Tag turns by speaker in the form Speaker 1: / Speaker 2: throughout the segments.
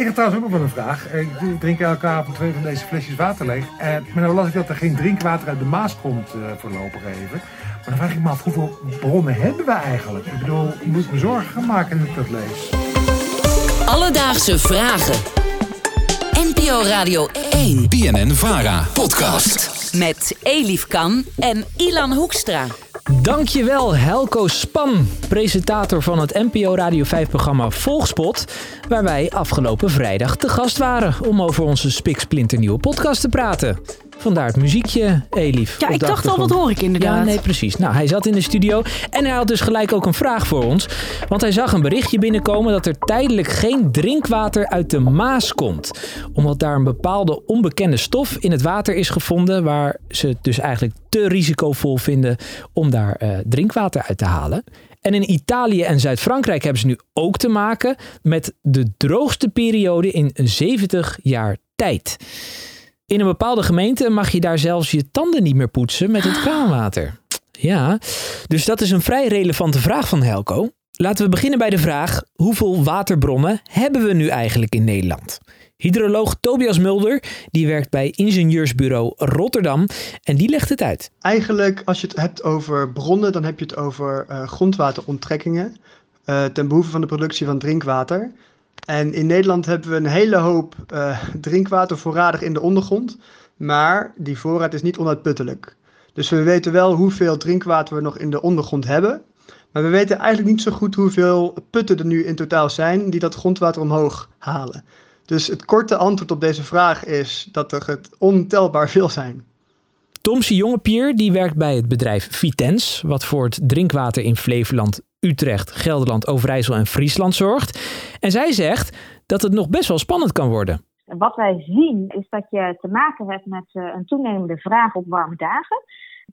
Speaker 1: Ik heb trouwens ook nog wel een vraag. Ik drink elke avond twee van deze flesjes water leeg. En, maar nou las ik dat er geen drinkwater uit de Maas komt uh, voorlopig even. Maar dan vraag ik me af, hoeveel bronnen hebben we eigenlijk? Ik bedoel, ik moet me zorgen gaan maken nu ik dat lees.
Speaker 2: Alledaagse vragen. NPO Radio 1.
Speaker 3: BNN-VARA. Podcast.
Speaker 2: Met Elif Kan en Ilan Hoekstra.
Speaker 4: Dankjewel Helco Span, presentator van het NPO Radio 5-programma Volgspot, waar wij afgelopen vrijdag te gast waren om over onze spiksplinternieuwe podcast te praten. Vandaar het muziekje, Elif.
Speaker 5: Ja, ik dacht al, wat hoor ik inderdaad.
Speaker 4: Ja, nee, precies. Nou, hij zat in de studio en hij had dus gelijk ook een vraag voor ons. Want hij zag een berichtje binnenkomen dat er tijdelijk geen drinkwater uit de Maas komt. Omdat daar een bepaalde onbekende stof in het water is gevonden... waar ze het dus eigenlijk te risicovol vinden om daar uh, drinkwater uit te halen. En in Italië en Zuid-Frankrijk hebben ze nu ook te maken met de droogste periode in 70 jaar tijd. In een bepaalde gemeente mag je daar zelfs je tanden niet meer poetsen met het kraanwater. Ja, dus dat is een vrij relevante vraag van Helco. Laten we beginnen bij de vraag: hoeveel waterbronnen hebben we nu eigenlijk in Nederland? Hydroloog Tobias Mulder, die werkt bij ingenieursbureau Rotterdam en die legt het uit.
Speaker 6: Eigenlijk, als je het hebt over bronnen, dan heb je het over uh, grondwateronttrekkingen uh, ten behoeve van de productie van drinkwater. En in Nederland hebben we een hele hoop uh, drinkwater voorradig in de ondergrond. Maar die voorraad is niet onuitputtelijk. Dus we weten wel hoeveel drinkwater we nog in de ondergrond hebben. Maar we weten eigenlijk niet zo goed hoeveel putten er nu in totaal zijn die dat grondwater omhoog halen. Dus het korte antwoord op deze vraag is dat er het ontelbaar veel zijn.
Speaker 4: Tomse Jongepier die werkt bij het bedrijf Vitens, wat voor het drinkwater in Flevoland, Utrecht, Gelderland, Overijssel en Friesland zorgt. En zij zegt dat het nog best wel spannend kan worden.
Speaker 7: Wat wij zien is dat je te maken hebt met eh, een toenemende vraag op warme dagen.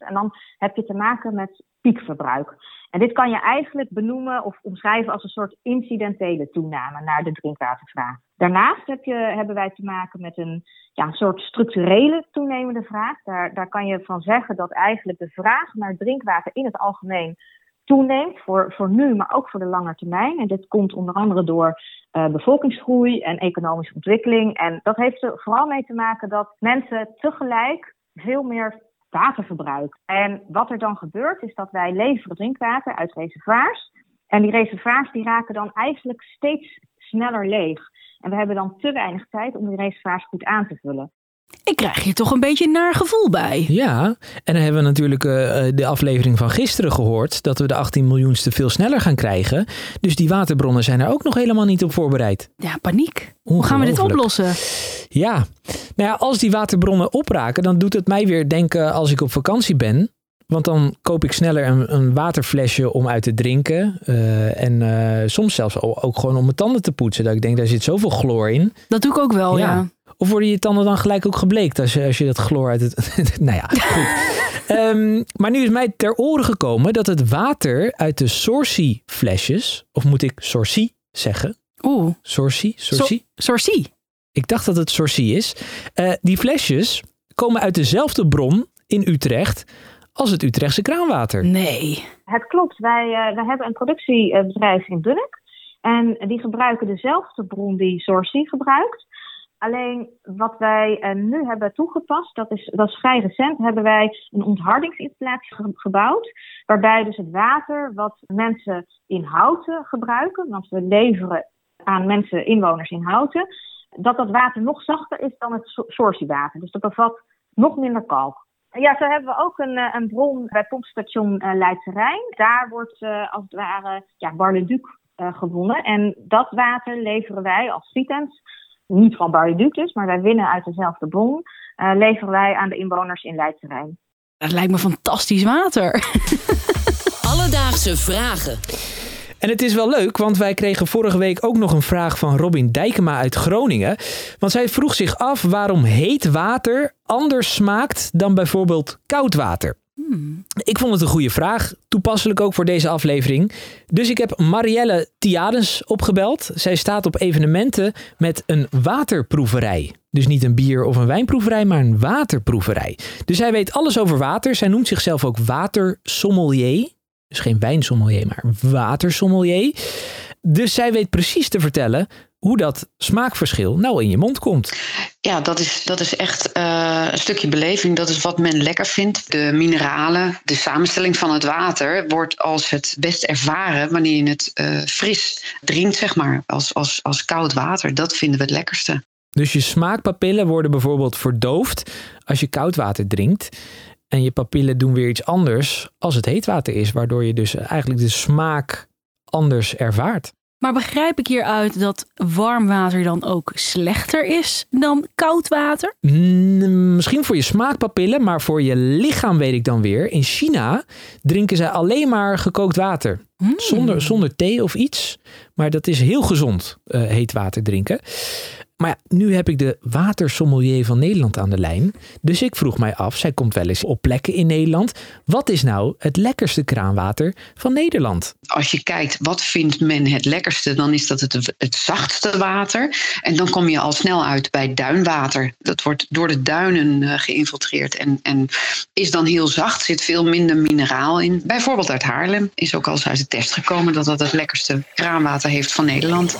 Speaker 7: En dan heb je te maken met piekverbruik. En dit kan je eigenlijk benoemen of omschrijven als een soort incidentele toename naar de drinkwatervraag. Daarnaast heb je, hebben wij te maken met een, ja, soort structurele toenemende vraag. Daar, daar kan je van zeggen dat eigenlijk de vraag naar drinkwater in het algemeen toeneemt voor, voor nu, maar ook voor de lange termijn. En dit komt onder andere door uh, bevolkingsgroei en economische ontwikkeling. En dat heeft er vooral mee te maken dat mensen tegelijk veel meer water verbruiken. En wat er dan gebeurt is dat wij leveren drinkwater uit reservoirs. En die reservoirs die raken dan eigenlijk steeds sneller leeg. En we hebben dan te weinig tijd om die reservoirs goed aan te vullen.
Speaker 5: Ik krijg hier toch een beetje een naar gevoel bij.
Speaker 4: Ja, en dan hebben we natuurlijk uh, de aflevering van gisteren gehoord dat we de 18 miljoenste veel sneller gaan krijgen. Dus die waterbronnen zijn er ook nog helemaal niet op voorbereid.
Speaker 5: Ja, paniek. Hoe gaan we dit oplossen?
Speaker 4: Ja, nou ja, als die waterbronnen opraken, dan doet het mij weer denken als ik op vakantie ben. Want dan koop ik sneller een, een waterflesje om uit te drinken. Uh, en uh, soms zelfs ook gewoon om mijn tanden te poetsen. Dat ik denk, daar zit zoveel chloor in.
Speaker 5: Dat doe ik ook wel, ja. ja.
Speaker 4: Of worden je tanden dan gelijk ook gebleekt als je, als je dat chloor uit het... nou ja, goed. um, maar nu is mij ter oren gekomen dat het water uit de Sorcy flesjes... Of moet ik Sorcy zeggen?
Speaker 5: Oeh.
Speaker 4: Sorcy? Sorcy?
Speaker 5: So Sorcy.
Speaker 4: Ik dacht dat het Sorcy is. Uh, die flesjes komen uit dezelfde bron in Utrecht als het Utrechtse kraanwater.
Speaker 5: Nee.
Speaker 7: Het klopt. Wij, uh, wij hebben een productiebedrijf in Bunnik. En die gebruiken dezelfde bron die Sorcy gebruikt. Alleen wat wij uh, nu hebben toegepast, dat is, dat vrij recent, hebben wij een onthardingsinstallatie gebouwd. Waarbij dus het water wat mensen in Houten gebruiken, want we leveren aan mensen, inwoners in Houten, dat dat water nog zachter is dan het sourciewater. Dus dat bevat nog minder kalk. Ja, zo hebben we ook een, een bron bij pompstation uh, Leidse Rijn. Daar wordt als het ware ja, Barleduc gewonnen. En dat water leveren wij als Vitens niet van Barleduc dus, maar wij winnen uit dezelfde bron, uh, leveren wij aan de inwoners in Leidse Rijn.
Speaker 5: Dat lijkt me fantastisch water.
Speaker 2: Alledaagse vragen.
Speaker 4: En het is wel leuk, want wij kregen vorige week ook nog een vraag van Robin Dijkema uit Groningen. Want zij vroeg zich af waarom heet water anders smaakt dan bijvoorbeeld koud water. Hmm. Ik vond het een goede vraag, toepasselijk ook voor deze aflevering. Dus ik heb Marielle Tiadens opgebeld. Zij staat op evenementen met een waterproeverij. Dus niet een bier- of een wijnproeverij, maar een waterproeverij. Dus zij weet alles over water. Zij noemt zichzelf ook watersommelier. Dus geen wijnsommelier, maar watersommelier. Dus zij weet precies te vertellen hoe dat smaakverschil nou in je mond komt.
Speaker 8: Ja, dat is, dat is echt uh, een stukje beleving. Dat is wat men lekker vindt. De mineralen, de samenstelling van het water wordt als het best ervaren wanneer je het uh, fris drinkt, zeg maar, als, als, als koud water. Dat vinden we het lekkerste.
Speaker 4: Dus je smaakpapillen worden bijvoorbeeld verdoofd als je koud water drinkt. En je papillen doen weer iets anders als het heet water is, waardoor je dus eigenlijk de smaak anders ervaart.
Speaker 5: Maar begrijp ik hieruit dat warm water dan ook slechter is dan koud water?
Speaker 4: Mm, misschien voor je smaakpapillen, maar voor je lichaam weet ik dan weer. In China drinken zij alleen maar gekookt water. Hmm. Zonder, zonder thee of iets. Maar dat is heel gezond, uh, heet water drinken. Maar nu heb ik de watersommelier van Nederland aan de lijn. Dus ik vroeg mij af, zij komt wel eens op plekken in Nederland. Wat is nou het lekkerste kraanwater van Nederland?
Speaker 8: Als je kijkt, wat vindt men het lekkerste? Dan is dat het, het zachtste water. En dan kom je al snel uit bij duinwater. Dat wordt door de duinen uh, geïnfiltreerd. En, en is dan heel zacht, zit veel minder mineraal in. Bijvoorbeeld uit Haarlem is ook al eens uit de test gekomen... dat dat het lekkerste kraanwater heeft van Nederland.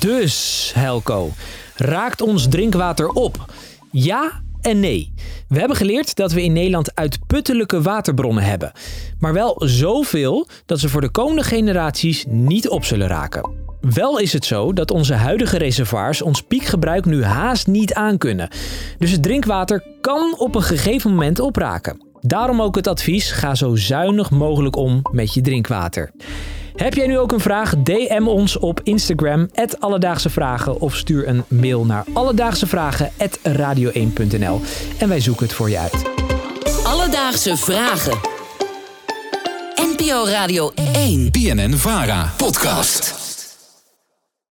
Speaker 4: Dus, Helco, raakt ons drinkwater op? Ja en nee. We hebben geleerd dat we in Nederland uitputtelijke waterbronnen hebben. Maar wel zoveel dat ze voor de komende generaties niet op zullen raken. Wel is het zo dat onze huidige reservoirs ons piekgebruik nu haast niet aankunnen. Dus het drinkwater kan op een gegeven moment opraken. Daarom ook het advies: ga zo zuinig mogelijk om met je drinkwater. Heb jij nu ook een vraag? DM ons op Instagram, Alledaagse Vragen. Of stuur een mail naar alledaagsevragen.radio1.nl. En wij zoeken het voor je uit.
Speaker 2: Alledaagse Vragen. NPO Radio 1.
Speaker 3: PNN Vara. Podcast.